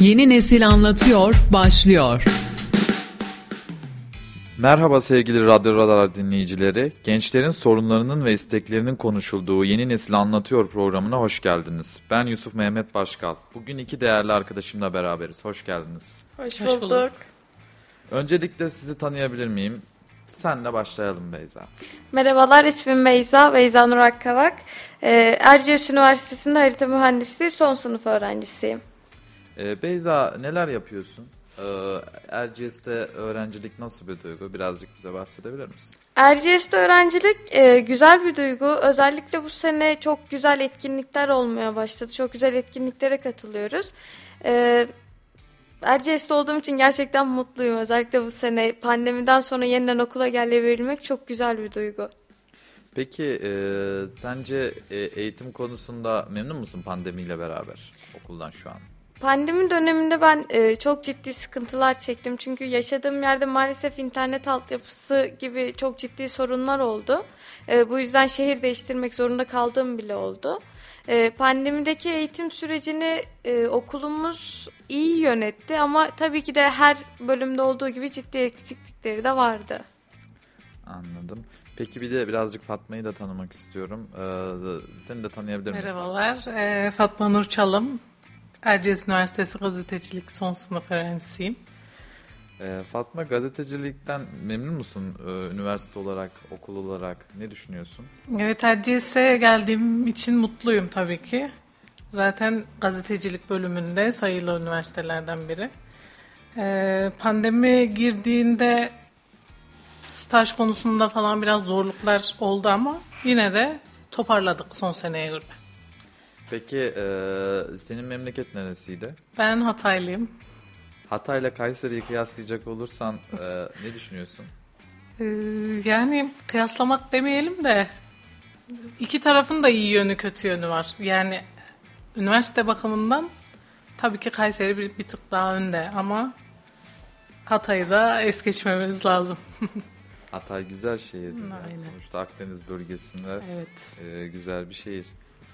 Yeni Nesil Anlatıyor başlıyor. Merhaba sevgili Radyo Radar dinleyicileri. Gençlerin sorunlarının ve isteklerinin konuşulduğu Yeni Nesil Anlatıyor programına hoş geldiniz. Ben Yusuf Mehmet Başkal. Bugün iki değerli arkadaşımla beraberiz. Hoş geldiniz. Hoş, Hoş bulduk. Öncelikle sizi tanıyabilir miyim? Senle başlayalım Beyza. Merhabalar, ismim Beyza, Beyza Nur Akkavak. Ee, Erciyes Üniversitesi'nde harita mühendisliği son sınıf öğrencisiyim. Ee, Beyza neler yapıyorsun? Ee, Erciyes'te öğrencilik nasıl bir duygu? Birazcık bize bahsedebilir misin? Erciyes'te öğrencilik e, güzel bir duygu. Özellikle bu sene çok güzel etkinlikler olmaya başladı. Çok güzel etkinliklere katılıyoruz. E, Erciyes'te olduğum için gerçekten mutluyum. Özellikle bu sene pandemiden sonra yeniden okula gelebilmek çok güzel bir duygu. Peki e, sence e, eğitim konusunda memnun musun pandemiyle beraber okuldan şu an? Pandemi döneminde ben e, çok ciddi sıkıntılar çektim. Çünkü yaşadığım yerde maalesef internet altyapısı gibi çok ciddi sorunlar oldu. E, bu yüzden şehir değiştirmek zorunda kaldığım bile oldu. E, pandemideki eğitim sürecini e, okulumuz iyi yönetti ama tabii ki de her bölümde olduğu gibi ciddi eksiklikleri de vardı. Anladım. Peki bir de birazcık Fatma'yı da tanımak istiyorum. Ee, seni de tanıyabilir miyim? Merhabalar, ee, Fatma Nur Çalım. Erciyes Üniversitesi Gazetecilik son sınıf öğrencisiyim. Ee, Fatma gazetecilikten memnun musun ee, üniversite olarak, okul olarak? Ne düşünüyorsun? Evet, Erciyes'e geldiğim için mutluyum tabii ki. Zaten gazetecilik bölümünde sayılı üniversitelerden biri. Ee, pandemi girdiğinde staj konusunda falan biraz zorluklar oldu ama yine de toparladık son seneye göre. Peki e, senin memleket neresiydi? Ben Hataylıyım. Hatay ile Kayseri'yi kıyaslayacak olursan e, ne düşünüyorsun? Ee, yani kıyaslamak demeyelim de iki tarafın da iyi yönü kötü yönü var. Yani üniversite bakımından tabii ki Kayseri bir, bir tık daha önde ama Hatay'ı da es geçmemiz lazım. Hatay güzel şehirdir. yani. Sonuçta Akdeniz bölgesinde evet. e, güzel bir şehir.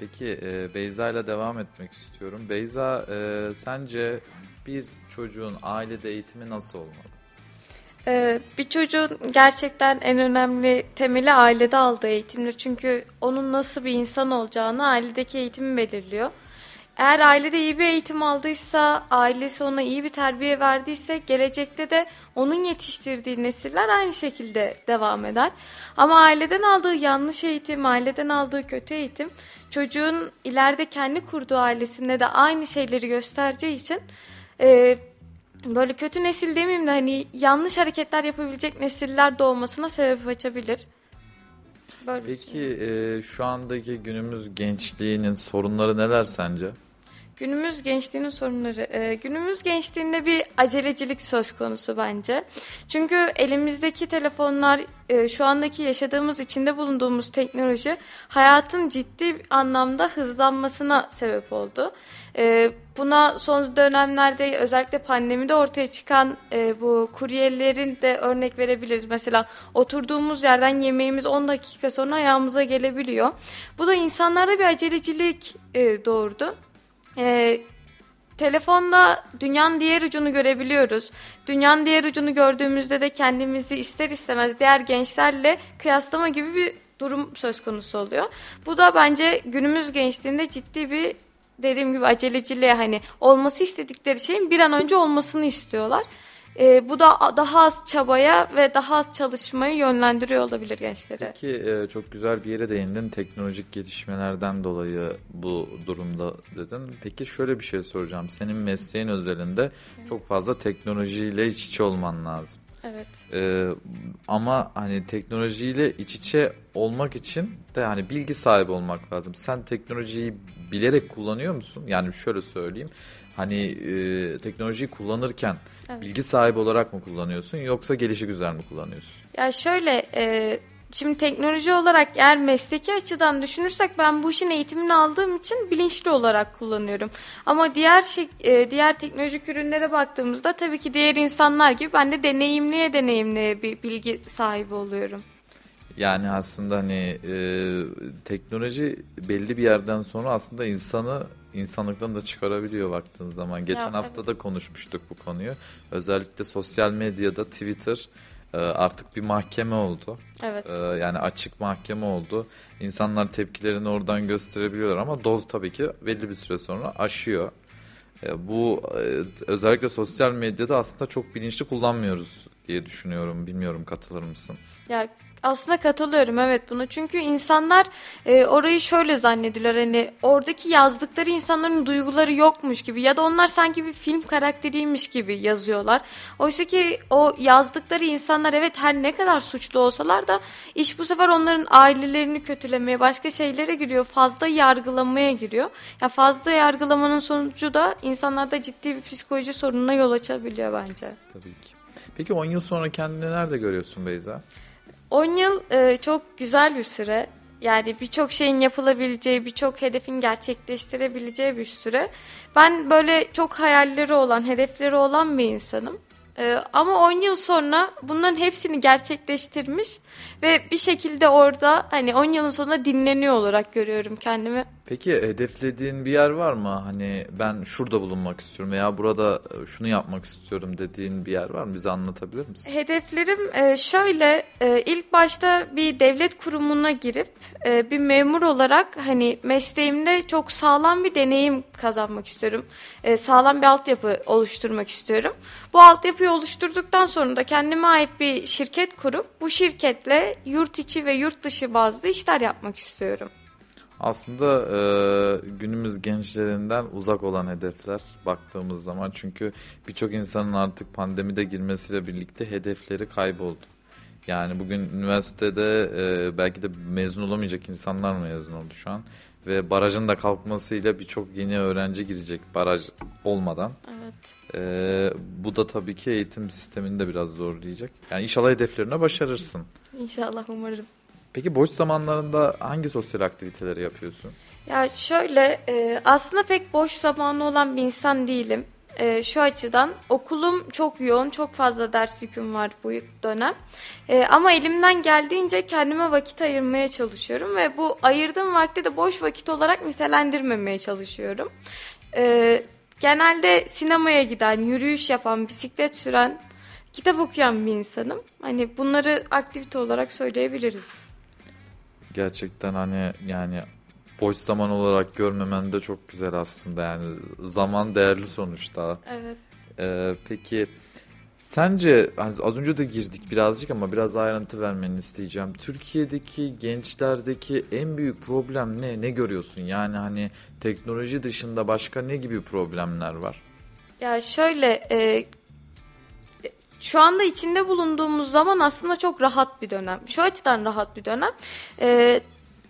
Peki e, Beyza ile devam etmek istiyorum. Beyza e, sence bir çocuğun ailede eğitimi nasıl olmalı? Ee, bir çocuğun gerçekten en önemli temeli ailede aldığı eğitimdir. Çünkü onun nasıl bir insan olacağını ailedeki eğitimi belirliyor. Eğer ailede iyi bir eğitim aldıysa, ailesi ona iyi bir terbiye verdiyse gelecekte de onun yetiştirdiği nesiller aynı şekilde devam eder. Ama aileden aldığı yanlış eğitim, aileden aldığı kötü eğitim çocuğun ileride kendi kurduğu ailesinde de aynı şeyleri göstereceği için e, böyle kötü nesil demeyeyim de hani yanlış hareketler yapabilecek nesiller doğmasına sebep açabilir. Böyle Peki e, şu andaki günümüz gençliğinin sorunları neler sence? Günümüz gençliğinin sorunları. Ee, günümüz gençliğinde bir acelecilik söz konusu bence. Çünkü elimizdeki telefonlar, e, şu andaki yaşadığımız, içinde bulunduğumuz teknoloji hayatın ciddi anlamda hızlanmasına sebep oldu. Ee, buna son dönemlerde özellikle pandemide ortaya çıkan e, bu kuryelerin de örnek verebiliriz. Mesela oturduğumuz yerden yemeğimiz 10 dakika sonra ayağımıza gelebiliyor. Bu da insanlarda bir acelecilik e, doğurdu. Ee, telefonda dünyanın diğer ucunu görebiliyoruz. Dünyanın diğer ucunu gördüğümüzde de kendimizi ister istemez diğer gençlerle kıyaslama gibi bir durum söz konusu oluyor. Bu da bence günümüz gençliğinde ciddi bir dediğim gibi aceleciliğe hani olması istedikleri şeyin bir an önce olmasını istiyorlar. Ee, bu da daha az çabaya ve daha az çalışmayı yönlendiriyor olabilir gençleri. Peki e, çok güzel bir yere değindin. Teknolojik gelişmelerden dolayı bu durumda dedin. Peki şöyle bir şey soracağım. Senin mesleğin özelinde çok fazla teknolojiyle iç içe olman lazım. Evet. Ee, ama hani teknolojiyle iç içe olmak için de hani bilgi sahibi olmak lazım. Sen teknolojiyi bilerek kullanıyor musun? Yani şöyle söyleyeyim. Hani e, teknolojiyi kullanırken Evet. bilgi sahibi olarak mı kullanıyorsun yoksa gelişi güzel mi kullanıyorsun? Ya şöyle, e, şimdi teknoloji olarak eğer mesleki açıdan düşünürsek ben bu işin eğitimini aldığım için bilinçli olarak kullanıyorum. Ama diğer şey, e, diğer teknolojik ürünlere baktığımızda tabii ki diğer insanlar gibi ben de deneyimliye deneyimliye bir bilgi sahibi oluyorum. Yani aslında hani e, teknoloji belli bir yerden sonra aslında insanı insanlıktan da çıkarabiliyor baktığın zaman. Geçen Ya, hafta da konuşmuştuk bu konuyu. Özellikle sosyal medyada Twitter e, artık bir mahkeme oldu. Evet. E, yani açık mahkeme oldu. İnsanlar tepkilerini oradan gösterebiliyorlar ama doz tabii ki belli bir süre sonra aşıyor. E, bu e, özellikle sosyal medyada aslında çok bilinçli kullanmıyoruz diye düşünüyorum. Bilmiyorum katılır mısın? Ya aslında katılıyorum evet bunu çünkü insanlar e, orayı şöyle zannediyorlar hani oradaki yazdıkları insanların duyguları yokmuş gibi ya da onlar sanki bir film karakteriymiş gibi yazıyorlar. Oysa ki o yazdıkları insanlar evet her ne kadar suçlu olsalar da iş bu sefer onların ailelerini kötülemeye başka şeylere giriyor fazla yargılamaya giriyor. Ya fazla yargılamanın sonucu da insanlarda ciddi bir psikoloji sorununa yol açabiliyor bence. Tabii ki. Peki 10 yıl sonra kendini nerede görüyorsun Beyza? 10 yıl e, çok güzel bir süre. Yani birçok şeyin yapılabileceği, birçok hedefin gerçekleştirebileceği bir süre. Ben böyle çok hayalleri olan, hedefleri olan bir insanım. E, ama 10 yıl sonra bunların hepsini gerçekleştirmiş ve bir şekilde orada hani 10 yılın sonunda dinleniyor olarak görüyorum kendimi. Peki hedeflediğin bir yer var mı? Hani ben şurada bulunmak istiyorum veya burada e, şunu yapmak istiyorum dediğin bir yer var mı? Bize anlatabilir misin? Hedeflerim e, şöyle e, ilk başta bir devlet kurumuna girip bir memur olarak hani mesleğimde çok sağlam bir deneyim kazanmak istiyorum. Sağlam bir altyapı oluşturmak istiyorum. Bu altyapıyı oluşturduktan sonra da kendime ait bir şirket kurup bu şirketle yurt içi ve yurt dışı bazlı işler yapmak istiyorum. Aslında e, günümüz gençlerinden uzak olan hedefler baktığımız zaman çünkü birçok insanın artık pandemide girmesiyle birlikte hedefleri kayboldu. Yani bugün üniversitede e, belki de mezun olamayacak insanlar mezun oldu şu an ve barajın da kalkmasıyla birçok yeni öğrenci girecek baraj olmadan. Evet. E, bu da tabii ki eğitim sistemini de biraz zorlayacak. Yani inşallah hedeflerine başarırsın. İnşallah umarım. Peki boş zamanlarında hangi sosyal aktiviteleri yapıyorsun? Ya şöyle e, aslında pek boş zamanı olan bir insan değilim. E, şu açıdan okulum çok yoğun, çok fazla ders yüküm var bu dönem. E, ama elimden geldiğince kendime vakit ayırmaya çalışıyorum ve bu ayırdığım vakti de boş vakit olarak nitelendirmemeye çalışıyorum. E, genelde sinemaya giden, yürüyüş yapan, bisiklet süren, kitap okuyan bir insanım. Hani bunları aktivite olarak söyleyebiliriz. Gerçekten hani yani boş zaman olarak görmemen de çok güzel aslında yani zaman değerli sonuçta. Evet. Ee, peki sence hani az önce de girdik birazcık ama biraz ayrıntı vermeni isteyeceğim. Türkiye'deki gençlerdeki en büyük problem ne? Ne görüyorsun? Yani hani teknoloji dışında başka ne gibi problemler var? Ya şöyle e, şu anda içinde bulunduğumuz zaman aslında çok rahat bir dönem. Şu açıdan rahat bir dönem. E,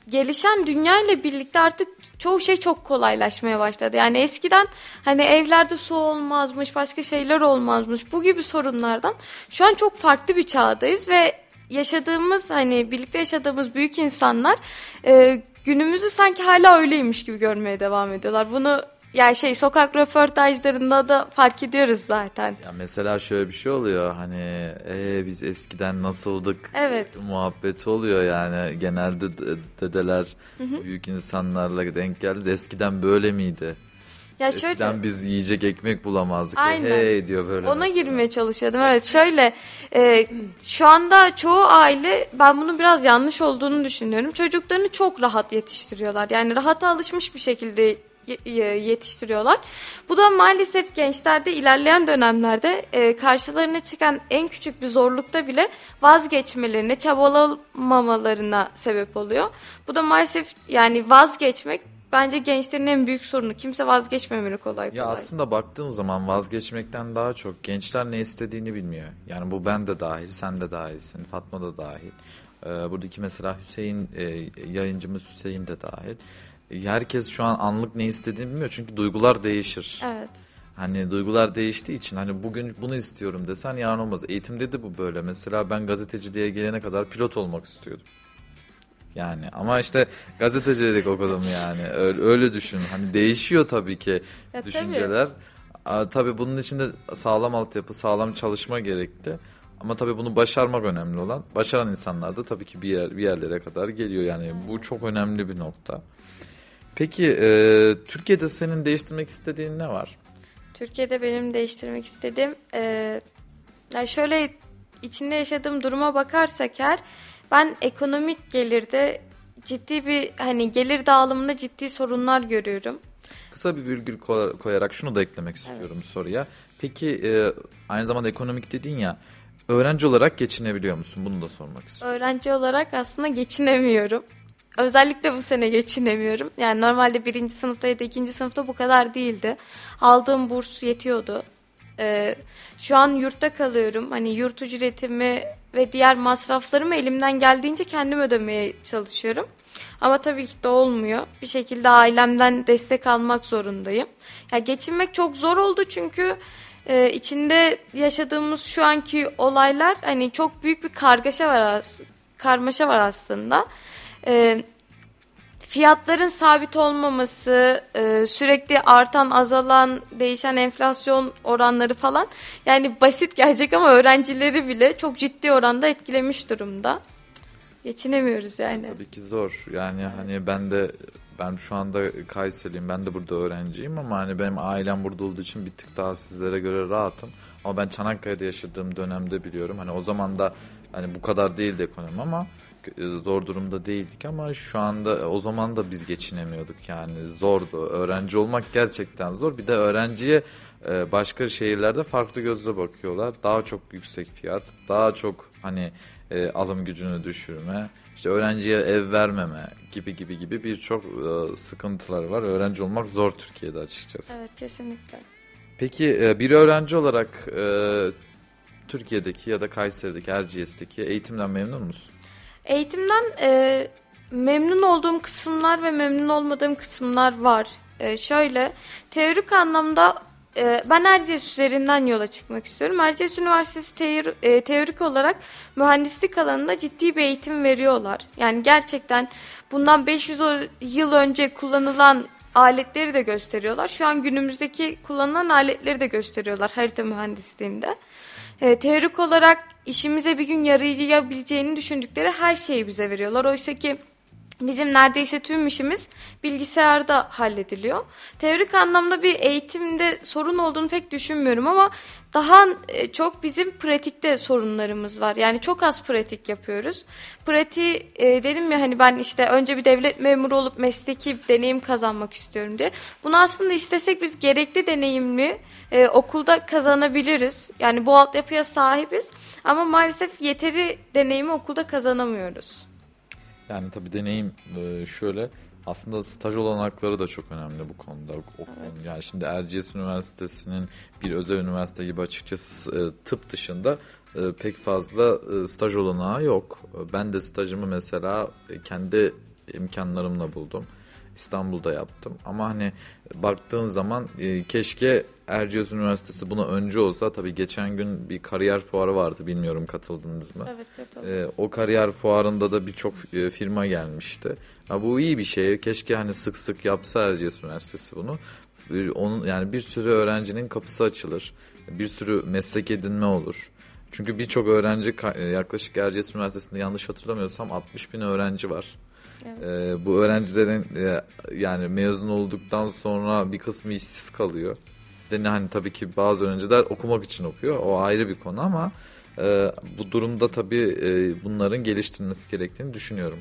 gelişen dünya ile birlikte artık çoğu şey çok kolaylaşmaya başladı. Yani eskiden hani evlerde su olmazmış, başka şeyler olmazmış. Bu gibi sorunlardan şu an çok farklı bir çağdayız ve yaşadığımız hani birlikte yaşadığımız büyük insanlar e, günümüzü sanki hala öyleymiş gibi görmeye devam ediyorlar. Bunu yani şey sokak röportajlarında da fark ediyoruz zaten. Ya mesela şöyle bir şey oluyor hani ee, biz eskiden nasıldık Evet. muhabbeti oluyor yani genelde de- dedeler büyük insanlarla denk geldi eskiden böyle miydi? Ya şöyle Eskiden biz yiyecek ekmek bulamazdık. Aynen. Hey diyor böyle. Ona mesela. girmeye çalışıyordum. Evet şöyle e, şu anda çoğu aile ben bunun biraz yanlış olduğunu düşünüyorum. Çocuklarını çok rahat yetiştiriyorlar. Yani rahata alışmış bir şekilde yetiştiriyorlar. Bu da maalesef gençlerde ilerleyen dönemlerde e, karşılarına çıkan en küçük bir zorlukta bile vazgeçmelerine, çabalamamalarına sebep oluyor. Bu da maalesef yani vazgeçmek bence gençlerin en büyük sorunu. Kimse vazgeçmemeli kolay kolay. Ya aslında baktığın zaman vazgeçmekten daha çok gençler ne istediğini bilmiyor. Yani bu ben de dahil, sen de dahilsin, Fatma da dahil. Ee, buradaki mesela Hüseyin, e, yayıncımız Hüseyin de dahil. Herkes şu an anlık ne istediğini bilmiyor çünkü duygular değişir. Evet. Hani duygular değiştiği için hani bugün bunu istiyorum desen yarın olmaz. Eğitimde de bu böyle. Mesela ben gazeteciliğe gelene kadar pilot olmak istiyordum. Yani ama işte gazetecilik okudum yani. Öyle, öyle düşün. Hani değişiyor tabii ki Ya düşünceler. Tabii. tabii bunun için de sağlam altyapı, sağlam çalışma gerekti. Ama tabii bunu başarmak önemli olan. Başaran insanlar da tabii ki bir yer bir yerlere kadar geliyor yani. Bu çok önemli bir nokta. Peki e, Türkiye'de senin değiştirmek istediğin ne var? Türkiye'de benim değiştirmek istediğim e, yani şöyle içinde yaşadığım duruma bakarsak eğer ben ekonomik gelirde ciddi bir hani gelir dağılımında ciddi sorunlar görüyorum. Kısa bir virgül koyarak şunu da eklemek istiyorum evet. soruya. Peki e, aynı zamanda ekonomik dedin ya öğrenci olarak geçinebiliyor musun? Bunu da sormak istiyorum. Öğrenci olarak aslında geçinemiyorum. Özellikle bu sene geçinemiyorum. Yani normalde birinci sınıfta ya da ikinci sınıfta bu kadar değildi. Aldığım burs yetiyordu. Ee, şu an yurtta kalıyorum. Hani yurt ücretimi ve diğer masraflarımı elimden geldiğince kendim ödemeye çalışıyorum. Ama tabii ki de olmuyor. Bir şekilde ailemden destek almak zorundayım. Ya geçinmek çok zor oldu çünkü e, içinde yaşadığımız şu anki olaylar hani çok büyük bir kargaşa var karmaşa var aslında. E, fiyatların sabit olmaması, e, sürekli artan, azalan, değişen enflasyon oranları falan yani basit gelecek ama öğrencileri bile çok ciddi oranda etkilemiş durumda. Geçinemiyoruz yani. Tabii ki zor. Yani hani ben de ben şu anda Kayserliyim. Ben de burada öğrenciyim ama hani benim ailem burada olduğu için bir tık daha sizlere göre rahatım. Ama ben Çanakkale'de yaşadığım dönemde biliyorum. Hani o zaman da hani bu kadar değildi ekonomi ama zor durumda değildik ama şu anda e, o zaman da biz geçinemiyorduk yani zordu. Öğrenci olmak gerçekten zor. Bir de öğrenciye e, başka şehirlerde farklı gözle bakıyorlar. Daha çok yüksek fiyat, daha çok hani alım gücünü düşürme, işte öğrenciye ev vermeme gibi gibi gibi birçok sıkıntılar var. Öğrenci olmak zor Türkiye'de açıkçası. Evet kesinlikle. Peki bir öğrenci olarak Türkiye'deki ya da Kayseri'deki, Erciyes'teki eğitimden memnun musun? Eğitimden e, memnun olduğum kısımlar ve memnun olmadığım kısımlar var. E, şöyle, teorik anlamda e, ben Erciyes üzerinden yola çıkmak istiyorum. Erciyes Üniversitesi teori, e, teorik olarak mühendislik alanında ciddi bir eğitim veriyorlar. Yani gerçekten bundan 500 yıl önce kullanılan aletleri de gösteriyorlar. Şu an günümüzdeki kullanılan aletleri de gösteriyorlar harita mühendisliğinde. E, teorik olarak işimize bir gün yarayabileceğini düşündükleri her şeyi bize veriyorlar. Oysa ki Bizim neredeyse tüm işimiz bilgisayarda hallediliyor. Teorik anlamda bir eğitimde sorun olduğunu pek düşünmüyorum ama daha e, çok bizim pratikte sorunlarımız var. Yani çok az pratik yapıyoruz. Pratiği e, dedim ya hani ben işte önce bir devlet memuru olup mesleki deneyim kazanmak istiyorum diye. Bunu aslında istesek biz gerekli deneyimli e, okulda kazanabiliriz. Yani bu altyapıya sahibiz ama maalesef yeteri deneyimi okulda kazanamıyoruz. Yani tabii deneyim e, şöyle aslında staj olanakları da çok önemli bu konuda. Evet. Yani şimdi Erciyes Üniversitesi'nin bir özel üniversite gibi açıkçası e, tıp dışında e, pek fazla staj olanağı yok. Ben de stajımı mesela kendi imkanlarımla buldum. İstanbul'da yaptım. Ama hani baktığın zaman keşke Erciyes Üniversitesi buna önce olsa tabii geçen gün bir kariyer fuarı vardı bilmiyorum katıldınız mı? Evet katıldım. Ee, o kariyer fuarında da birçok e, firma gelmişti. Ha, bu iyi bir şey. Keşke hani sık sık yapsa Erciyes Üniversitesi bunu. Onun yani bir sürü öğrencinin kapısı açılır. Bir sürü meslek edinme olur. Çünkü birçok öğrenci e, yaklaşık Erciyes Üniversitesi'nde yanlış hatırlamıyorsam 60 bin öğrenci var. Evet. Ee, bu öğrencilerin e, yani mezun olduktan sonra bir kısmı işsiz kalıyor derslerini hani tabii ki bazı öğrenciler okumak için okuyor. O ayrı bir konu ama e, bu durumda tabii e, bunların geliştirilmesi gerektiğini düşünüyorum.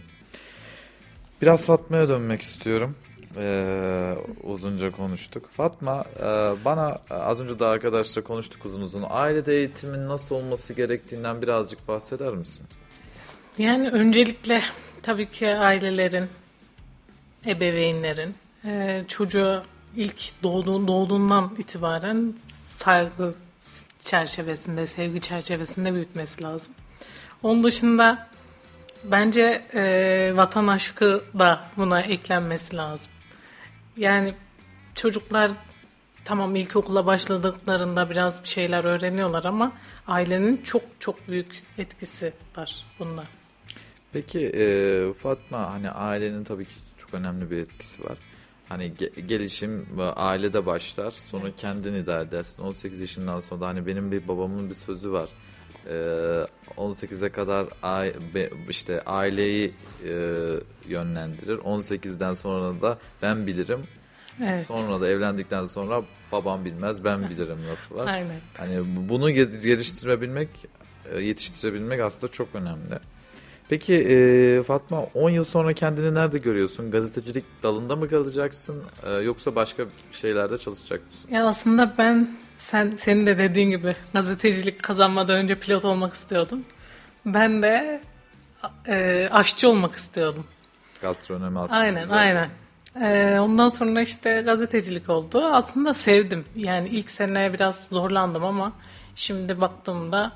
Biraz Fatma'ya dönmek istiyorum. Ee, uzunca konuştuk. Fatma e, bana az önce de arkadaşla konuştuk uzun uzun. Ailede eğitimin nasıl olması gerektiğinden birazcık bahseder misin? Yani öncelikle tabii ki ailelerin, ebeveynlerin e, çocuğa ilk doğduğun, doğduğundan itibaren saygı çerçevesinde, sevgi çerçevesinde büyütmesi lazım. Onun dışında bence e, vatan aşkı da buna eklenmesi lazım. Yani çocuklar tamam ilkokula başladıklarında biraz bir şeyler öğreniyorlar ama ailenin çok çok büyük etkisi var bunda. Peki e, Fatma hani ailenin tabii ki çok önemli bir etkisi var. Hani ge- gelişim ailede başlar. Sonra evet. kendini idare edersin. 18 yaşından sonra da hani benim bir babamın bir sözü var. e, 18'e kadar işte aileyi e, yönlendirir. 18'den sonra da ben bilirim. Evet. Sonra da evlendikten sonra babam bilmez ben bilirim lafı var. Aynen. Hani bunu ge- geliştirebilmek, e, yetiştirebilmek aslında çok önemli. Peki e, Fatma 10 yıl sonra kendini nerede görüyorsun? Gazetecilik dalında mı kalacaksın e, yoksa başka şeylerde çalışacak mısın? Ya aslında ben sen senin de dediğin gibi gazetecilik kazanmadan önce pilot olmak istiyordum. Ben de e, aşçı olmak istiyordum. Gastronomi aslında. Aynen güzel. aynen. Ee, ondan sonra işte gazetecilik oldu. Aslında sevdim. Yani ilk sene biraz zorlandım ama şimdi baktığımda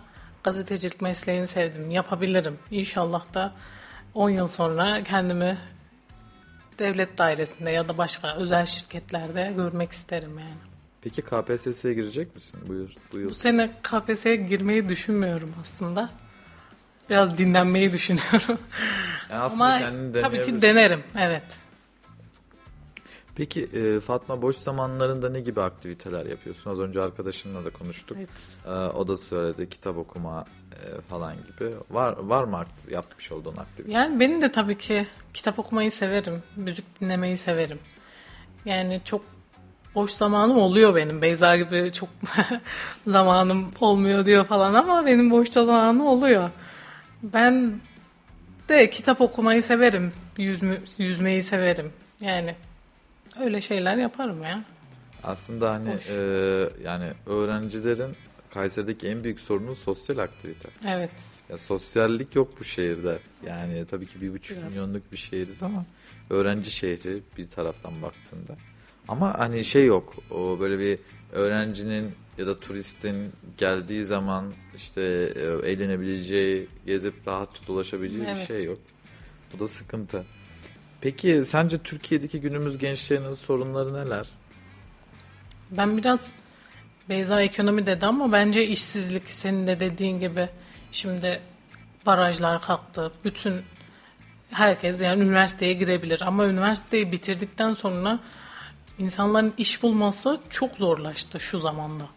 gazetecilik mesleğini sevdim. Yapabilirim. İnşallah da 10 yıl sonra kendimi devlet dairesinde ya da başka özel şirketlerde görmek isterim yani. Peki KPSS'ye girecek misin bu yıl? Bu yıl? Bu sene KPSS'ye girmeyi düşünmüyorum aslında. Biraz dinlenmeyi düşünüyorum. Yani aslında Ama kendini tabii ki denerim. Evet. Peki e, Fatma boş zamanlarında ne gibi aktiviteler yapıyorsun? Az önce arkadaşınla da konuştuk. Evet. E, o da söyledi kitap okuma e, falan gibi. Var var mı yapmış olduğun aktivite? Yani benim de tabii ki kitap okumayı severim. Müzik dinlemeyi severim. Yani çok boş zamanım oluyor benim. Beyza gibi çok zamanım olmuyor diyor falan ama benim boş zamanım oluyor. Ben de kitap okumayı severim. Yüzme, yüzmeyi severim. Yani öyle şeyler yaparım ya. Aslında hani Hoş. e, yani öğrencilerin Kayseri'deki en büyük sorunu sosyal aktivite. Evet. Ya sosyallik yok bu şehirde. Yani tabii ki bir buçuk Biraz. milyonluk bir şehiriz ama öğrenci şehri bir taraftan baktığında. Ama hani şey yok. O böyle bir öğrencinin ya da turistin geldiği zaman işte e, eğlenebileceği, gezip rahatça dolaşabileceği bir Evet. şey yok. Bu da sıkıntı. Peki sence Türkiye'deki günümüz gençlerinin sorunları neler? Ben biraz Beyza ekonomi dedi ama bence işsizlik senin de dediğin gibi şimdi barajlar kalktı. Bütün herkes yani üniversiteye girebilir ama üniversiteyi bitirdikten sonra insanların iş bulması çok zorlaştı şu zamanda.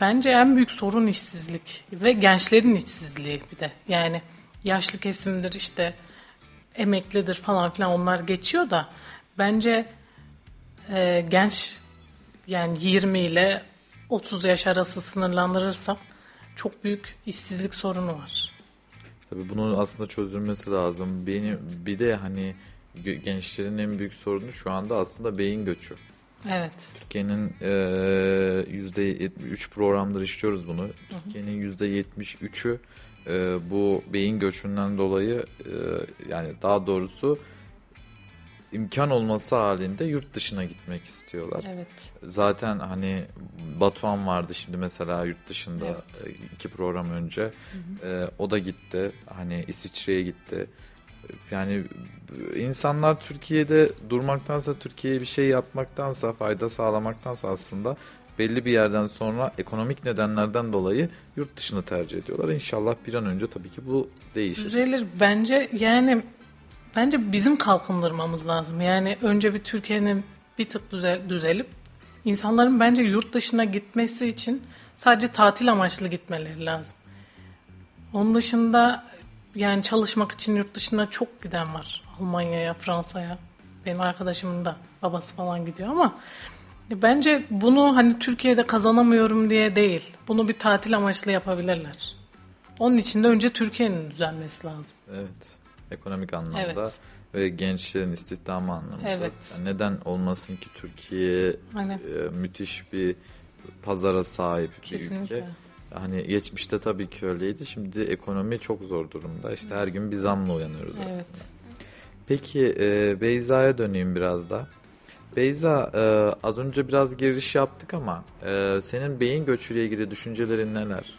Bence en büyük sorun işsizlik ve gençlerin işsizliği bir de. Yani yaşlı kesimdir işte emeklidir falan filan onlar geçiyor da bence e, genç yani 20 ile 30 yaş arası sınırlandırırsam çok büyük işsizlik sorunu var. Tabii bunun aslında çözülmesi lazım. Benim bir de hani gençlerin en büyük sorunu şu anda aslında beyin göçü. Evet. Türkiye'nin e, yüzde 3 programdır işliyoruz bunu. Türkiye'nin yüzde 73'ü e, bu beyin göçünden dolayı e, yani daha doğrusu imkan olması halinde yurt dışına gitmek istiyorlar. Evet. Zaten hani Batuhan vardı şimdi mesela yurt dışında Evet. e, iki program önce. E, o da gitti. Hani İsviçre'ye gitti. Yani insanlar Türkiye'de durmaktansa Türkiye'ye bir şey yapmaktansa fayda sağlamaktansa aslında belli bir yerden sonra ekonomik nedenlerden dolayı yurt dışını tercih ediyorlar. İnşallah bir an önce tabii ki bu değişir. Düzelir. Bence yani bence bizim kalkındırmamız lazım. Yani önce bir Türkiye'nin bir tık düzel, düzelip insanların bence yurt dışına gitmesi için sadece tatil amaçlı gitmeleri lazım. Onun dışında yani çalışmak için yurt dışına çok giden var. Almanya'ya, Fransa'ya. Benim arkadaşımın da babası falan gidiyor ama bence bunu hani Türkiye'de kazanamıyorum diye değil. Bunu bir tatil amaçlı yapabilirler. Onun için de önce Türkiye'nin düzelmesi lazım. Evet. Ekonomik anlamda Evet. ve gençlerin istihdamı anlamında. Evet. Yani neden olmasın ki Türkiye Aynen. e, müthiş bir pazara sahip bir Kesinlikle. ülke. Hani geçmişte tabii ki öyleydi. Şimdi ekonomi çok zor durumda. İşte her gün bir zamla uyanıyoruz Evet. aslında. Peki e, Beyza'ya döneyim biraz da. Beyza e, az önce biraz giriş yaptık ama e, senin beyin göçüyle ilgili düşüncelerin neler?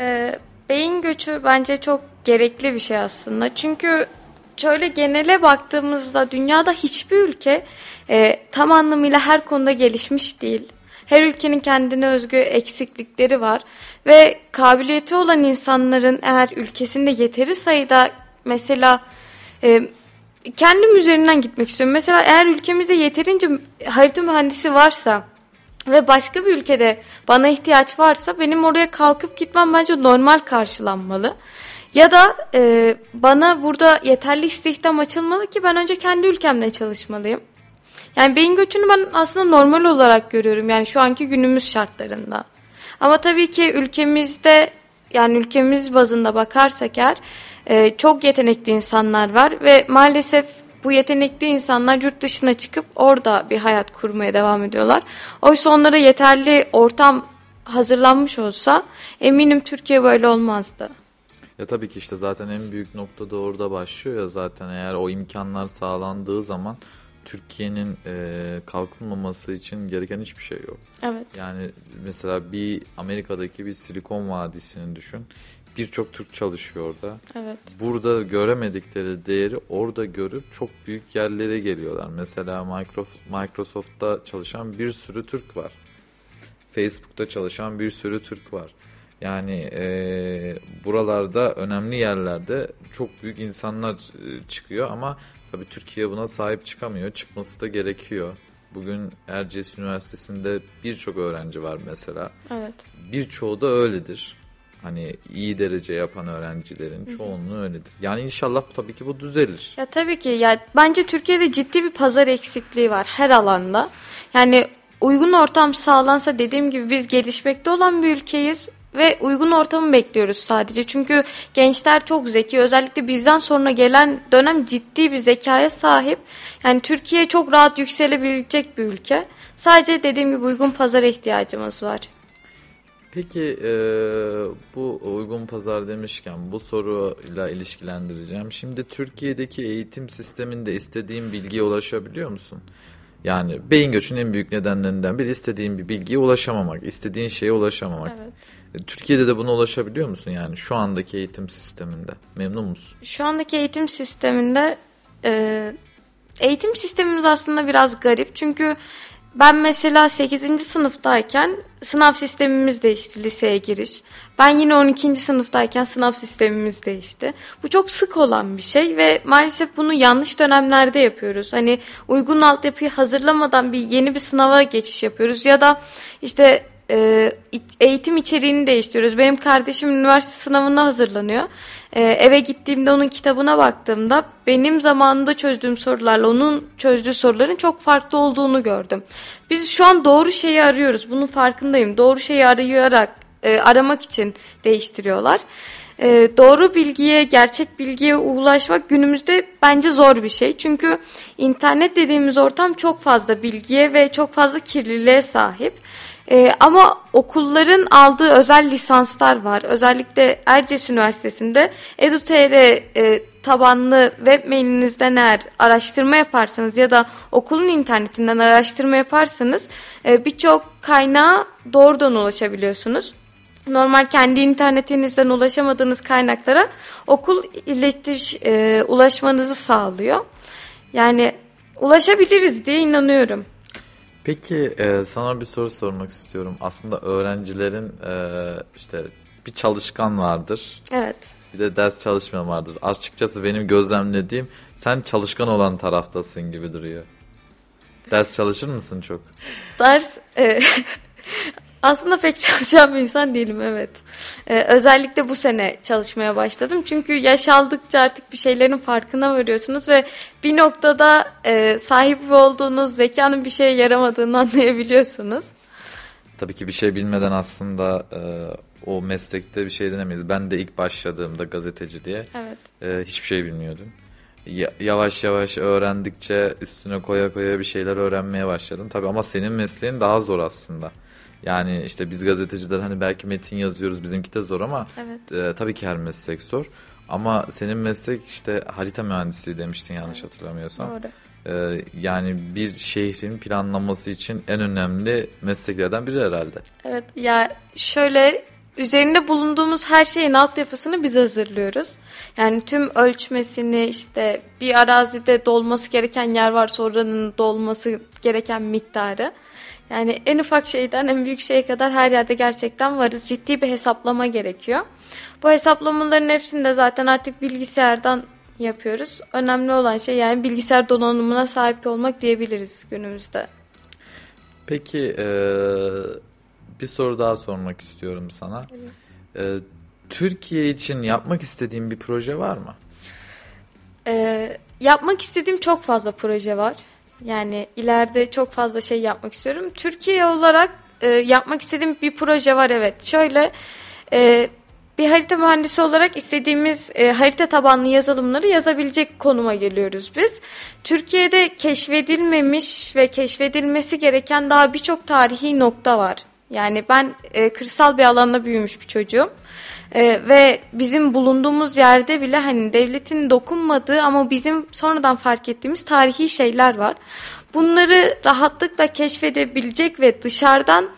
Ee, beyin göçü bence çok gerekli bir şey aslında. Çünkü şöyle genele baktığımızda dünyada hiçbir ülke e, tam anlamıyla her konuda gelişmiş değil. Her ülkenin kendine özgü eksiklikleri var ve kabiliyeti olan insanların eğer ülkesinde yeteri sayıda mesela e, kendim üzerinden gitmek istiyorum. Mesela eğer ülkemizde yeterince harita mühendisi varsa ve başka bir ülkede bana ihtiyaç varsa benim oraya kalkıp gitmem bence normal karşılanmalı. Ya da e, bana burada yeterli istihdam açılmalı ki ben önce kendi ülkemde çalışmalıyım. Yani beyin göçünü ben aslında normal olarak görüyorum yani şu anki günümüz şartlarında. Ama tabii ki ülkemizde yani ülkemiz bazında bakarsak eğer e, çok yetenekli insanlar var ve maalesef bu yetenekli insanlar yurt dışına çıkıp orada bir hayat kurmaya devam ediyorlar. Oysa onlara yeterli ortam hazırlanmış olsa eminim Türkiye böyle olmazdı. Ya tabii ki işte zaten en büyük nokta da orada başlıyor ya zaten eğer o imkanlar sağlandığı zaman Türkiye'nin e, kalkınmaması için gereken hiçbir şey yok. Evet. Yani mesela bir Amerika'daki bir Silikon Vadisi'ni düşün. Birçok Türk çalışıyor orada. Evet. Burada göremedikleri değeri orada görüp çok büyük yerlere geliyorlar. Mesela Microsoft'ta çalışan bir sürü Türk var. Facebook'ta çalışan bir sürü Türk var. Yani e, buralarda önemli yerlerde çok büyük insanlar e, çıkıyor ama tabii Türkiye buna sahip çıkamıyor. Çıkması da gerekiyor. Bugün Erciyes Üniversitesi'nde birçok öğrenci var mesela. Evet. Birçoğu da öyledir. Hani iyi derece yapan öğrencilerin çoğunluğu öyledir. Yani inşallah tabii ki bu düzelir. Ya tabii ki ya bence Türkiye'de ciddi bir pazar eksikliği var her alanda. Yani uygun ortam sağlansa dediğim gibi biz gelişmekte olan bir ülkeyiz ve uygun ortamı bekliyoruz sadece. Çünkü gençler çok zeki. Özellikle bizden sonra gelen dönem ciddi bir zekaya sahip. Yani Türkiye çok rahat yükselebilecek bir ülke. Sadece dediğim gibi uygun pazara ihtiyacımız var. Peki e, bu uygun pazar demişken bu soruyla ilişkilendireceğim. Şimdi Türkiye'deki eğitim sisteminde istediğin bilgiye ulaşabiliyor musun? Yani beyin göçünün en büyük nedenlerinden biri istediğin bir bilgiye ulaşamamak, istediğin şeye ulaşamamak. Evet. Türkiye'de de buna ulaşabiliyor musun yani şu andaki eğitim sisteminde? Memnun musun? Şu andaki eğitim sisteminde e, eğitim sistemimiz aslında biraz garip. Çünkü ben mesela 8. sınıftayken sınav sistemimiz değişti liseye giriş. Ben yine 12. sınıftayken sınav sistemimiz değişti. Bu çok sık olan bir şey ve maalesef bunu yanlış dönemlerde yapıyoruz. Hani uygun altyapıyı hazırlamadan bir yeni bir sınava geçiş yapıyoruz ya da işte e, eğitim içeriğini değiştiriyoruz. Benim kardeşim üniversite sınavına hazırlanıyor. E, eve gittiğimde onun kitabına baktığımda benim zamanında çözdüğüm sorularla onun çözdüğü soruların çok farklı olduğunu gördüm. Biz şu an doğru şeyi arıyoruz. Bunun farkındayım. Doğru şeyi arayarak e, aramak için değiştiriyorlar. E, doğru bilgiye, gerçek bilgiye ulaşmak günümüzde bence zor bir şey. Çünkü internet dediğimiz ortam çok fazla bilgiye ve çok fazla kirliliğe sahip. Ee, ama okulların aldığı özel lisanslar var. Özellikle Erciyes Üniversitesi'nde edu.tr e, tabanlı web mailinizden eğer araştırma yaparsanız ya da okulun internetinden araştırma yaparsanız e, birçok kaynağa doğrudan ulaşabiliyorsunuz. Normal kendi internetinizden ulaşamadığınız kaynaklara okul iletiş e, ulaşmanızı sağlıyor. Yani ulaşabiliriz diye inanıyorum. Peki e, sana bir soru sormak istiyorum. Aslında öğrencilerin e, işte bir çalışkan vardır. Evet. Bir de ders çalışmayan vardır. Açıkçası benim gözlemlediğim sen çalışkan olan taraftasın gibi duruyor. Ders çalışır mısın çok? Ders e, Aslında pek çalışan bir insan değilim evet. Ee, özellikle bu sene çalışmaya başladım. Çünkü yaş aldıkça artık bir şeylerin farkına varıyorsunuz ve bir noktada e, sahip olduğunuz zekanın bir şeye yaramadığını anlayabiliyorsunuz. Tabii ki bir şey bilmeden aslında e, o meslekte bir şey denemeyiz. Ben de ilk başladığımda gazeteci diye evet. e, hiçbir şey bilmiyordum. Ya, yavaş yavaş öğrendikçe üstüne koya koya bir şeyler öğrenmeye başladım. Tabii ama senin mesleğin daha zor aslında. Yani işte biz gazeteciler hani belki metin yazıyoruz bizimki de zor ama evet. e, tabii ki her meslek zor. Ama senin meslek işte harita mühendisliği demiştin yanlış evet. hatırlamıyorsam. Doğru. E, yani bir şehrin planlaması için en önemli mesleklerden biri herhalde. Evet ya şöyle üzerinde bulunduğumuz her şeyin altyapısını biz hazırlıyoruz. Yani tüm ölçmesini işte bir arazide dolması gereken yer varsa oranın dolması gereken miktarı yani en ufak şeyden en büyük şeye kadar her yerde gerçekten varız. Ciddi bir hesaplama gerekiyor. Bu hesaplamaların hepsini de zaten artık bilgisayardan yapıyoruz. Önemli olan şey yani bilgisayar donanımına sahip olmak diyebiliriz günümüzde. Peki e, bir soru daha sormak istiyorum sana. E, Türkiye için yapmak istediğin bir proje var mı? Ee, yapmak istediğim çok fazla proje var. Yani ileride çok fazla şey yapmak istiyorum. Türkiye olarak e, yapmak istediğim bir proje var evet. Şöyle e, bir harita mühendisi olarak istediğimiz e, harita tabanlı yazılımları yazabilecek konuma geliyoruz biz. Türkiye'de keşfedilmemiş ve keşfedilmesi gereken daha birçok tarihi nokta var. Yani ben e, kırsal bir alanda büyümüş bir çocuğum. E, ve bizim bulunduğumuz yerde bile hani devletin dokunmadığı ama bizim sonradan fark ettiğimiz tarihi şeyler var. Bunları rahatlıkla keşfedebilecek ve dışarıdan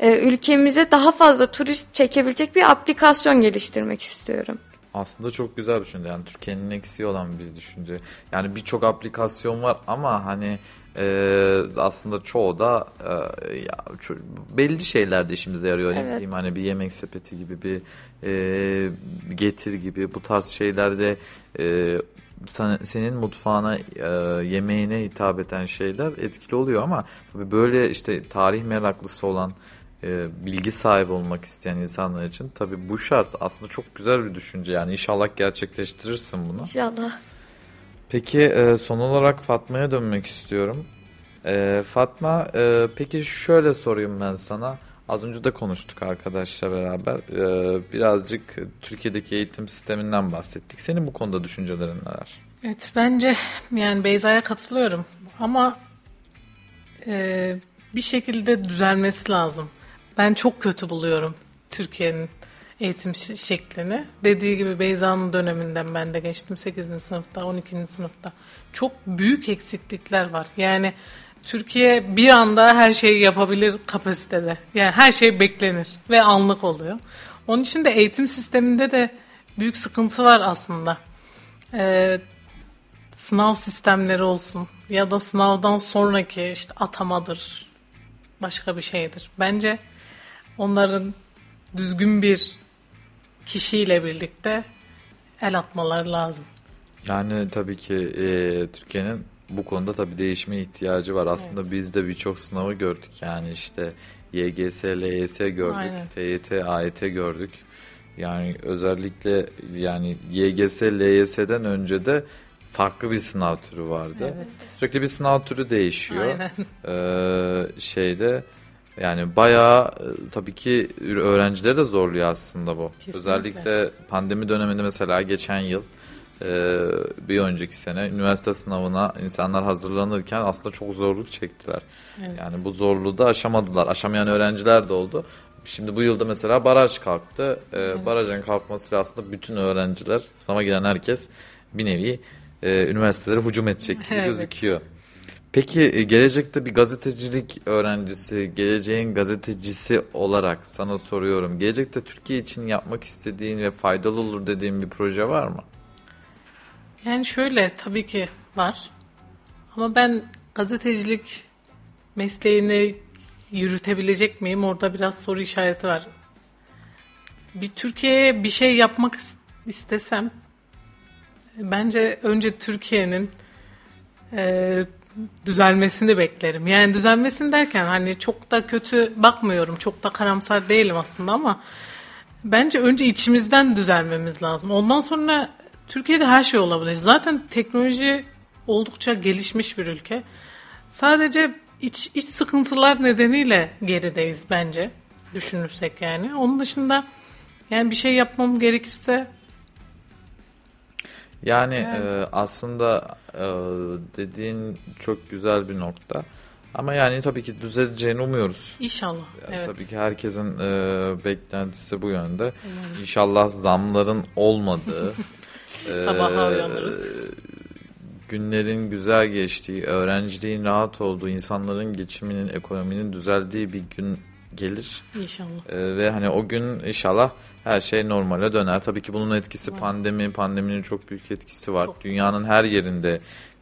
e, ülkemize daha fazla turist çekebilecek bir aplikasyon geliştirmek istiyorum. Aslında çok güzel düşünce. Yani Türkiye'nin eksiği olan bir düşünce. Yani birçok aplikasyon var ama hani e, aslında çoğu da e, ya, ço- belli şeylerde işimize yarıyor. Ne Evet. bileyim hani bir yemek sepeti gibi bir e, getir gibi bu tarz şeylerde e, sen- senin mutfağına e, yemeğine hitap eden şeyler etkili oluyor ama tabii böyle işte tarih meraklısı olan e, bilgi sahibi olmak isteyen insanlar için tabii bu şart aslında çok güzel bir düşünce yani inşallah gerçekleştirirsin bunu. İnşallah. Peki e, son olarak Fatma'ya dönmek istiyorum. E, Fatma e, peki şöyle sorayım ben sana. Az önce de konuştuk arkadaşla beraber. E, birazcık Türkiye'deki eğitim sisteminden bahsettik. Senin bu konuda düşüncelerin neler? Evet bence yani Beyza'ya katılıyorum ama e, bir şekilde düzelmesi lazım. Ben çok kötü buluyorum Türkiye'nin eğitim şeklini. Dediği gibi Beyza'nın döneminden ben de geçtim 8. sınıfta 12. sınıfta. Çok büyük eksiklikler var. Yani Türkiye bir anda her şeyi yapabilir kapasitede. Yani her şey beklenir ve anlık oluyor. Onun için de eğitim sisteminde de büyük sıkıntı var aslında. Ee, sınav sistemleri olsun ya da sınavdan sonraki işte atamadır başka bir şeydir. Bence onların düzgün bir kişiyle birlikte el atmaları lazım. Yani tabii ki e, Türkiye'nin bu konuda tabii değişime ihtiyacı var. Aslında biz de birçok sınavı gördük. Yani işte YGS, LYS gördük, Aynen. TYT, AYT gördük. Yani özellikle yani YGS, LYS'den önce de farklı bir sınav türü vardı. Evet. Sürekli bir sınav türü değişiyor. Aynen. Ee, şeyde yani bayağı e, tabii ki öğrencileri de zorluyor aslında bu. Kesinlikle. Özellikle pandemi döneminde mesela geçen yıl e, bir önceki sene üniversite sınavına insanlar hazırlanırken aslında çok zorluk çektiler. Evet. Yani bu zorluğu da aşamadılar. Aşamayan öğrenciler de oldu. Şimdi bu yılda mesela baraj kalktı. Ee, Barajın kalkmasıyla aslında bütün öğrenciler, sınava giren herkes bir nevi e, üniversitelere hücum edecek gibi Evet. gözüküyor. Peki e, gelecekte bir gazetecilik öğrencisi, geleceğin gazetecisi olarak sana soruyorum. Gelecekte Türkiye için yapmak istediğin ve faydalı olur dediğin bir proje var mı? Yani şöyle tabii ki var. Ama ben gazetecilik mesleğini yürütebilecek miyim? Orada biraz soru işareti var. Bir Türkiye'ye bir şey yapmak is- istesem bence önce Türkiye'nin e, düzelmesini beklerim. Yani düzelmesini derken hani çok da kötü bakmıyorum. Çok da karamsar değilim aslında ama bence önce içimizden düzelmemiz lazım. Ondan sonra Türkiye'de her şey olabilir. Zaten teknoloji oldukça gelişmiş bir ülke. Sadece iç, iç sıkıntılar nedeniyle gerideyiz bence. Düşünürsek yani. Onun dışında yani bir şey yapmam gerekirse Yani e, aslında e, dediğin çok güzel bir nokta. Ama yani tabii ki düzeleceğini umuyoruz. inşallah. Yani evet. Tabii ki herkesin e, beklentisi bu yönde. İnşallah zamların olmadığı, e, Sabaha uyanırız. günlerin güzel geçtiği, öğrenciliğin rahat olduğu, insanların geçiminin, ekonominin düzeldiği bir gün gelir. İnşallah. E, ve hani o gün inşallah her şey normale döner. Tabii ki bunun etkisi pandemi, pandeminin çok büyük etkisi var. Çok. Dünyanın her yerinde,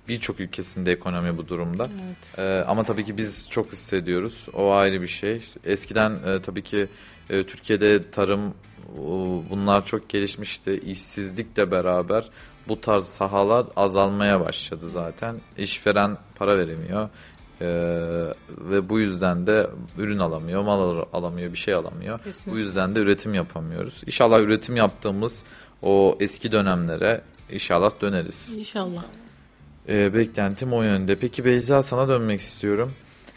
birçok ülkesinde ekonomi bu durumda. Evet. Ee, ama tabii ki biz çok hissediyoruz. O ayrı bir şey. Eskiden e, tabii ki e, Türkiye'de tarım bunlar çok gelişmişti. İşsizlikle beraber bu tarz sahalar azalmaya başladı zaten. İşveren para veremiyor. Ee, ve bu yüzden de ürün alamıyor, mal al- alamıyor, bir şey alamıyor. Kesinlikle. Bu yüzden de üretim yapamıyoruz. İnşallah üretim yaptığımız o eski dönemlere inşallah döneriz. İnşallah. Ee, beklentim o yönde. Peki Beyza sana dönmek istiyorum.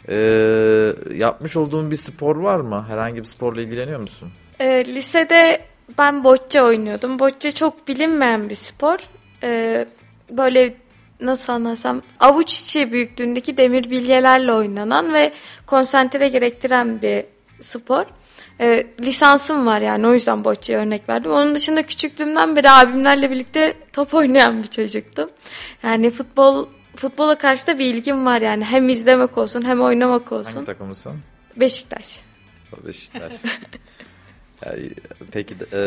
Ee, yapmış olduğun bir spor var mı? Herhangi bir sporla ilgileniyor musun? Ee, lisede ben bocce oynuyordum. Bocce çok bilinmeyen bir spor. Ee, böyle nasıl anlatsam avuç içi büyüklüğündeki demir bilyelerle oynanan ve konsantre gerektiren bir spor. Ee, lisansım var yani o yüzden bocce'ye örnek verdim. Onun dışında küçüklüğümden beri abimlerle birlikte top oynayan bir çocuktum. Yani futbol futbola karşı da bir ilgim var yani hem izlemek olsun hem oynamak olsun. Hangi takımlısın? Beşiktaş. Beşiktaş. Yani, peki e,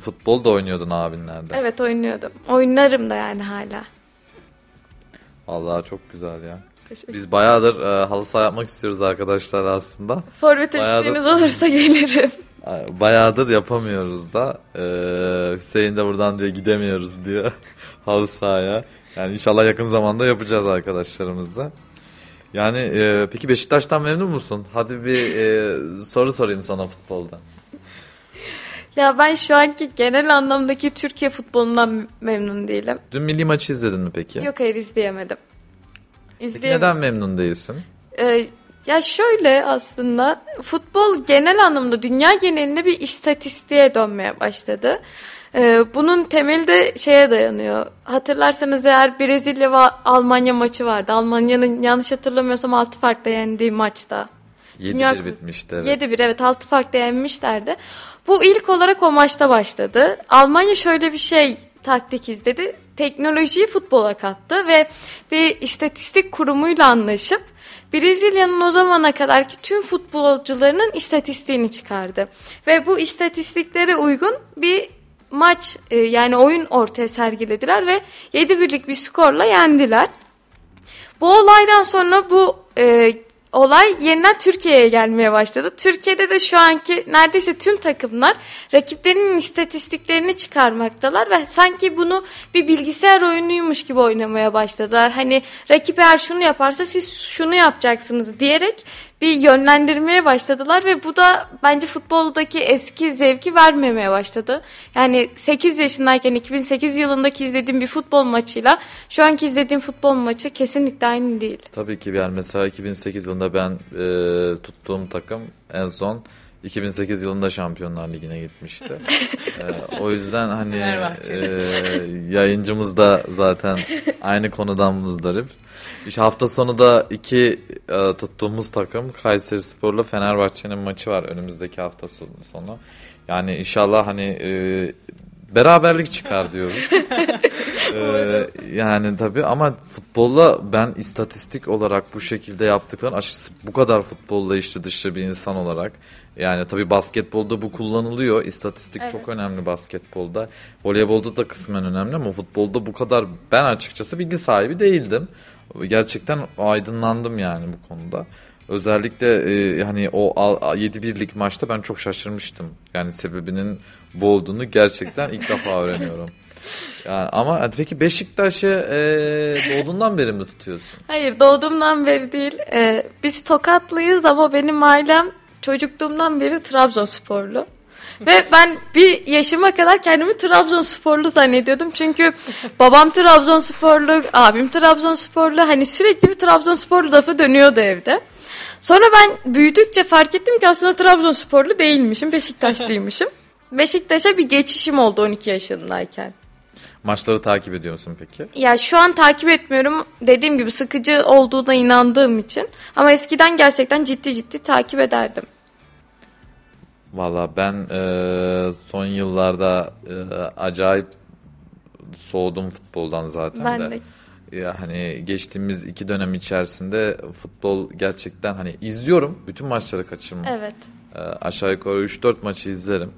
futbol da oynuyordun abinlerde. Evet oynuyordum. Oynarım da yani hala. Vallahi çok güzel ya. Teşekkür Biz bayağıdır e, halı saha yapmak istiyoruz arkadaşlar aslında. Forvet eksiğiniz olursa gelirim. Bayağıdır yapamıyoruz da. E, Hüseyin de buradan diyor gidemiyoruz diyor halı sahaya. Yani inşallah yakın zamanda yapacağız arkadaşlarımızla. Yani e, peki Beşiktaş'tan memnun musun? Hadi bir e, soru sorayım sana futbolda. Ya ben şu anki genel anlamdaki Türkiye futbolundan memnun değilim. Dün milli maçı izledin mi peki? Yok hayır izleyemedim. Peki İzleyemedim. neden memnun değilsin? Ee, ya şöyle aslında futbol genel anlamda dünya genelinde bir istatistiğe dönmeye başladı. Ee, bunun temeli de şeye dayanıyor. Hatırlarsanız eğer Brezilya ve Almanya maçı vardı. Almanya'nın yanlış hatırlamıyorsam 6 farkla yendiği maçta. 7-1 Dünya- bitmişti. Evet. 7-1 evet 6 farkla yenmişlerdi. Bu ilk olarak o maçta başladı. Almanya şöyle bir şey taktik izledi. Teknolojiyi futbola kattı ve bir istatistik kurumuyla anlaşıp Brezilya'nın o zamana kadarki tüm futbolcularının istatistiğini çıkardı. Ve bu istatistiklere uygun bir maç e, yani oyun ortaya sergilediler ve 7-1'lik bir skorla yendiler. Bu olaydan sonra bu e, olay yeniden Türkiye'ye gelmeye başladı. Türkiye'de de şu anki neredeyse tüm takımlar rakiplerinin istatistiklerini çıkarmaktalar ve sanki bunu bir bilgisayar oyunuymuş gibi oynamaya başladılar. Hani rakip eğer şunu yaparsa siz şunu yapacaksınız diyerek bir yönlendirmeye başladılar ve bu da bence futboldaki eski zevki vermemeye başladı. Yani 8 yaşındayken 2008 yılındaki izlediğim bir futbol maçıyla şu anki izlediğim futbol maçı kesinlikle aynı değil. Tabii ki yani mesela 2008 yılında ben e, tuttuğum takım en son 2008 yılında Şampiyonlar Ligi'ne gitmişti. E, o yüzden hani e, yayıncımız da zaten aynı konudan muzdarip. İşte hafta sonu da iki e, tuttuğumuz takım Kayseri Spor'la Fenerbahçe'nin maçı var önümüzdeki hafta sonu. sonu. Yani inşallah hani e, beraberlik çıkar diyoruz. Ee, yani tabii ama futbolla ben istatistik olarak bu şekilde yaptıklarını açıkçası bu kadar futbolla içli dışlı bir insan olarak yani tabii basketbolda bu kullanılıyor. İstatistik Evet. çok önemli basketbolda. Voleybolda da kısmen önemli ama futbolda bu kadar ben açıkçası bilgi sahibi değildim. Gerçekten aydınlandım yani bu konuda. Özellikle e, hani o 7-1'lik maçta ben çok şaşırmıştım. Yani sebebinin bu olduğunu gerçekten ilk defa öğreniyorum. Yani ama peki Beşiktaş'ı e, doğduğundan beri mi tutuyorsun? Hayır doğduğumdan beri değil. Ee, biz Tokatlıyız ama benim ailem çocukluğumdan beri Trabzonsporlu. Ve ben bir yaşıma kadar kendimi Trabzonsporlu zannediyordum. Çünkü babam Trabzonsporlu, abim Trabzonsporlu. Hani sürekli bir Trabzonsporlu lafı dönüyordu evde. Sonra ben büyüdükçe fark ettim ki aslında Trabzonsporlu değilmişim, Beşiktaşlıymışım. Beşiktaş'a bir geçişim oldu 12 yaşındayken. Maçları takip ediyor musun peki? Ya şu an takip etmiyorum. Dediğim gibi sıkıcı olduğuna inandığım için. Ama eskiden gerçekten ciddi ciddi takip ederdim. Valla ben e, son yıllarda e, acayip soğudum futboldan zaten Ben de. de. Ya hani geçtiğimiz iki dönem içerisinde futbol gerçekten hani izliyorum. Bütün maçları kaçırmam. Evet. E, aşağı yukarı 3-4 maçı izlerim.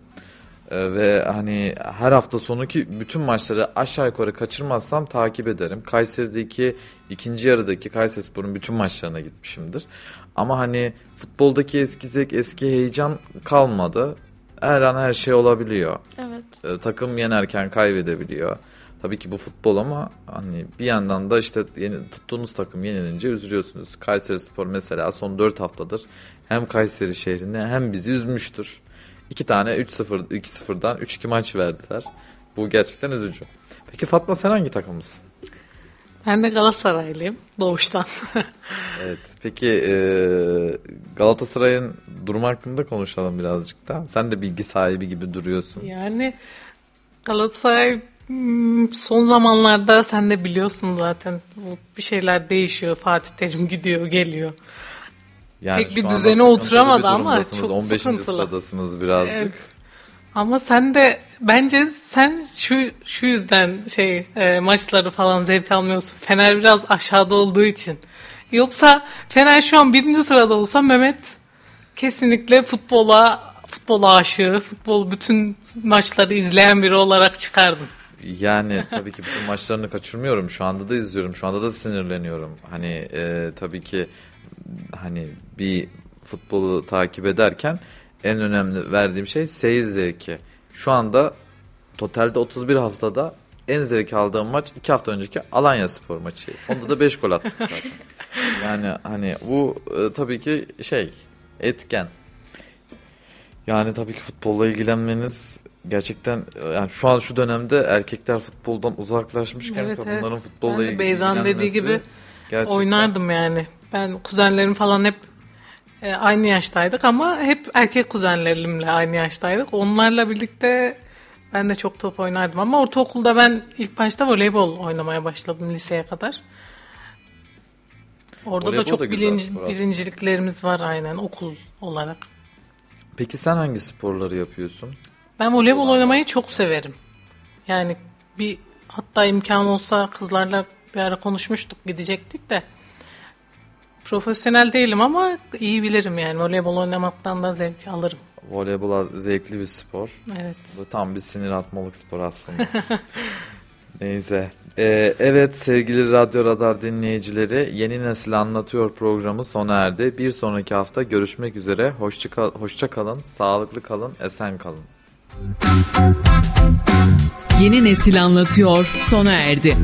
E, ve hani her hafta sonuki bütün maçları aşağı yukarı kaçırmazsam takip ederim. Kayseri'deki ikinci yarıdaki Kayserispor'un bütün maçlarına gitmişimdir. Ama hani futboldaki eski zevk, eski heyecan kalmadı. Her an her şey olabiliyor. Evet. E, takım yenerken kaybedebiliyor. Tabii ki bu futbol ama hani bir yandan da işte yeni, tuttuğunuz takım yenilince üzülüyorsunuz. Kayseri Spor mesela son 4 haftadır hem Kayseri şehrine hem bizi üzmüştür. İki tane 3-0 2-0'dan 3-2 maç verdiler. Bu gerçekten üzücü. Peki Fatma sen hangi takımlısın? Ben de Galatasaraylıyım doğuştan. Evet. Peki e, Galatasaray'ın durum hakkında konuşalım birazcık da. Sen de bilgi sahibi gibi duruyorsun. yani Galatasaray hmm, son zamanlarda sen de biliyorsun zaten bu bir şeyler değişiyor. Fatih Terim gidiyor geliyor. Yani Pek bir düzene oturamadı bir ama çok 15. sıkıntılı. sıradasınız birazcık. Evet. Ama sen de bence sen şu şu yüzden şey e, maçları falan zevk almıyorsun. Fener biraz aşağıda olduğu için. Yoksa Fener şu an birinci sırada olsa Mehmet kesinlikle futbola futbola aşığı, futbol bütün maçları izleyen biri olarak çıkardın. Yani tabii ki bütün maçlarını kaçırmıyorum. Şu anda da izliyorum. Şu anda da sinirleniyorum. Hani e, tabii ki hani bir futbolu takip ederken en önemli verdiğim şey seyir zevki. Şu anda totalde 31 haftada en zevk aldığım maç 2 hafta önceki Alanya Spor maçı. Onda da 5 gol attık zaten. Yani hani bu e, tabii ki şey etken. Yani tabii ki futbolla ilgilenmeniz gerçekten e, yani şu an şu dönemde erkekler futboldan uzaklaşmışken Evet, kadınların evet. futbolla Ben de Beyza'nın dediği ilgilenmesi gibi gerçekten Oynardım yani. Ben kuzenlerim falan hep e, aynı yaştaydık ama hep erkek kuzenlerimle aynı yaştaydık. Onlarla birlikte ben de çok top oynardım ama ortaokulda ben ilk başta voleybol oynamaya başladım liseye kadar. Orada Voleybol da çok da bilinç, spor birinciliklerimiz var aynen okul olarak. Peki sen hangi sporları yapıyorsun? Ben voleybol Olan oynamayı varsa. çok severim. Yani bir hatta imkan olsa kızlarla bir ara konuşmuştuk gidecektik de. Profesyonel değilim ama iyi bilirim yani voleybol oynamaktan da zevk alırım. Voleybol zevkli bir spor. Evet. Bu tam bir sinir atmalık spor aslında. Neyse. Ee, evet sevgili Radyo Radar dinleyicileri Yeni Nesil Anlatıyor programı sona erdi. Bir sonraki hafta görüşmek üzere. Hoşça, kal- hoşça kalın, sağlıklı kalın, esen kalın. Yeni nesil anlatıyor sona erdi.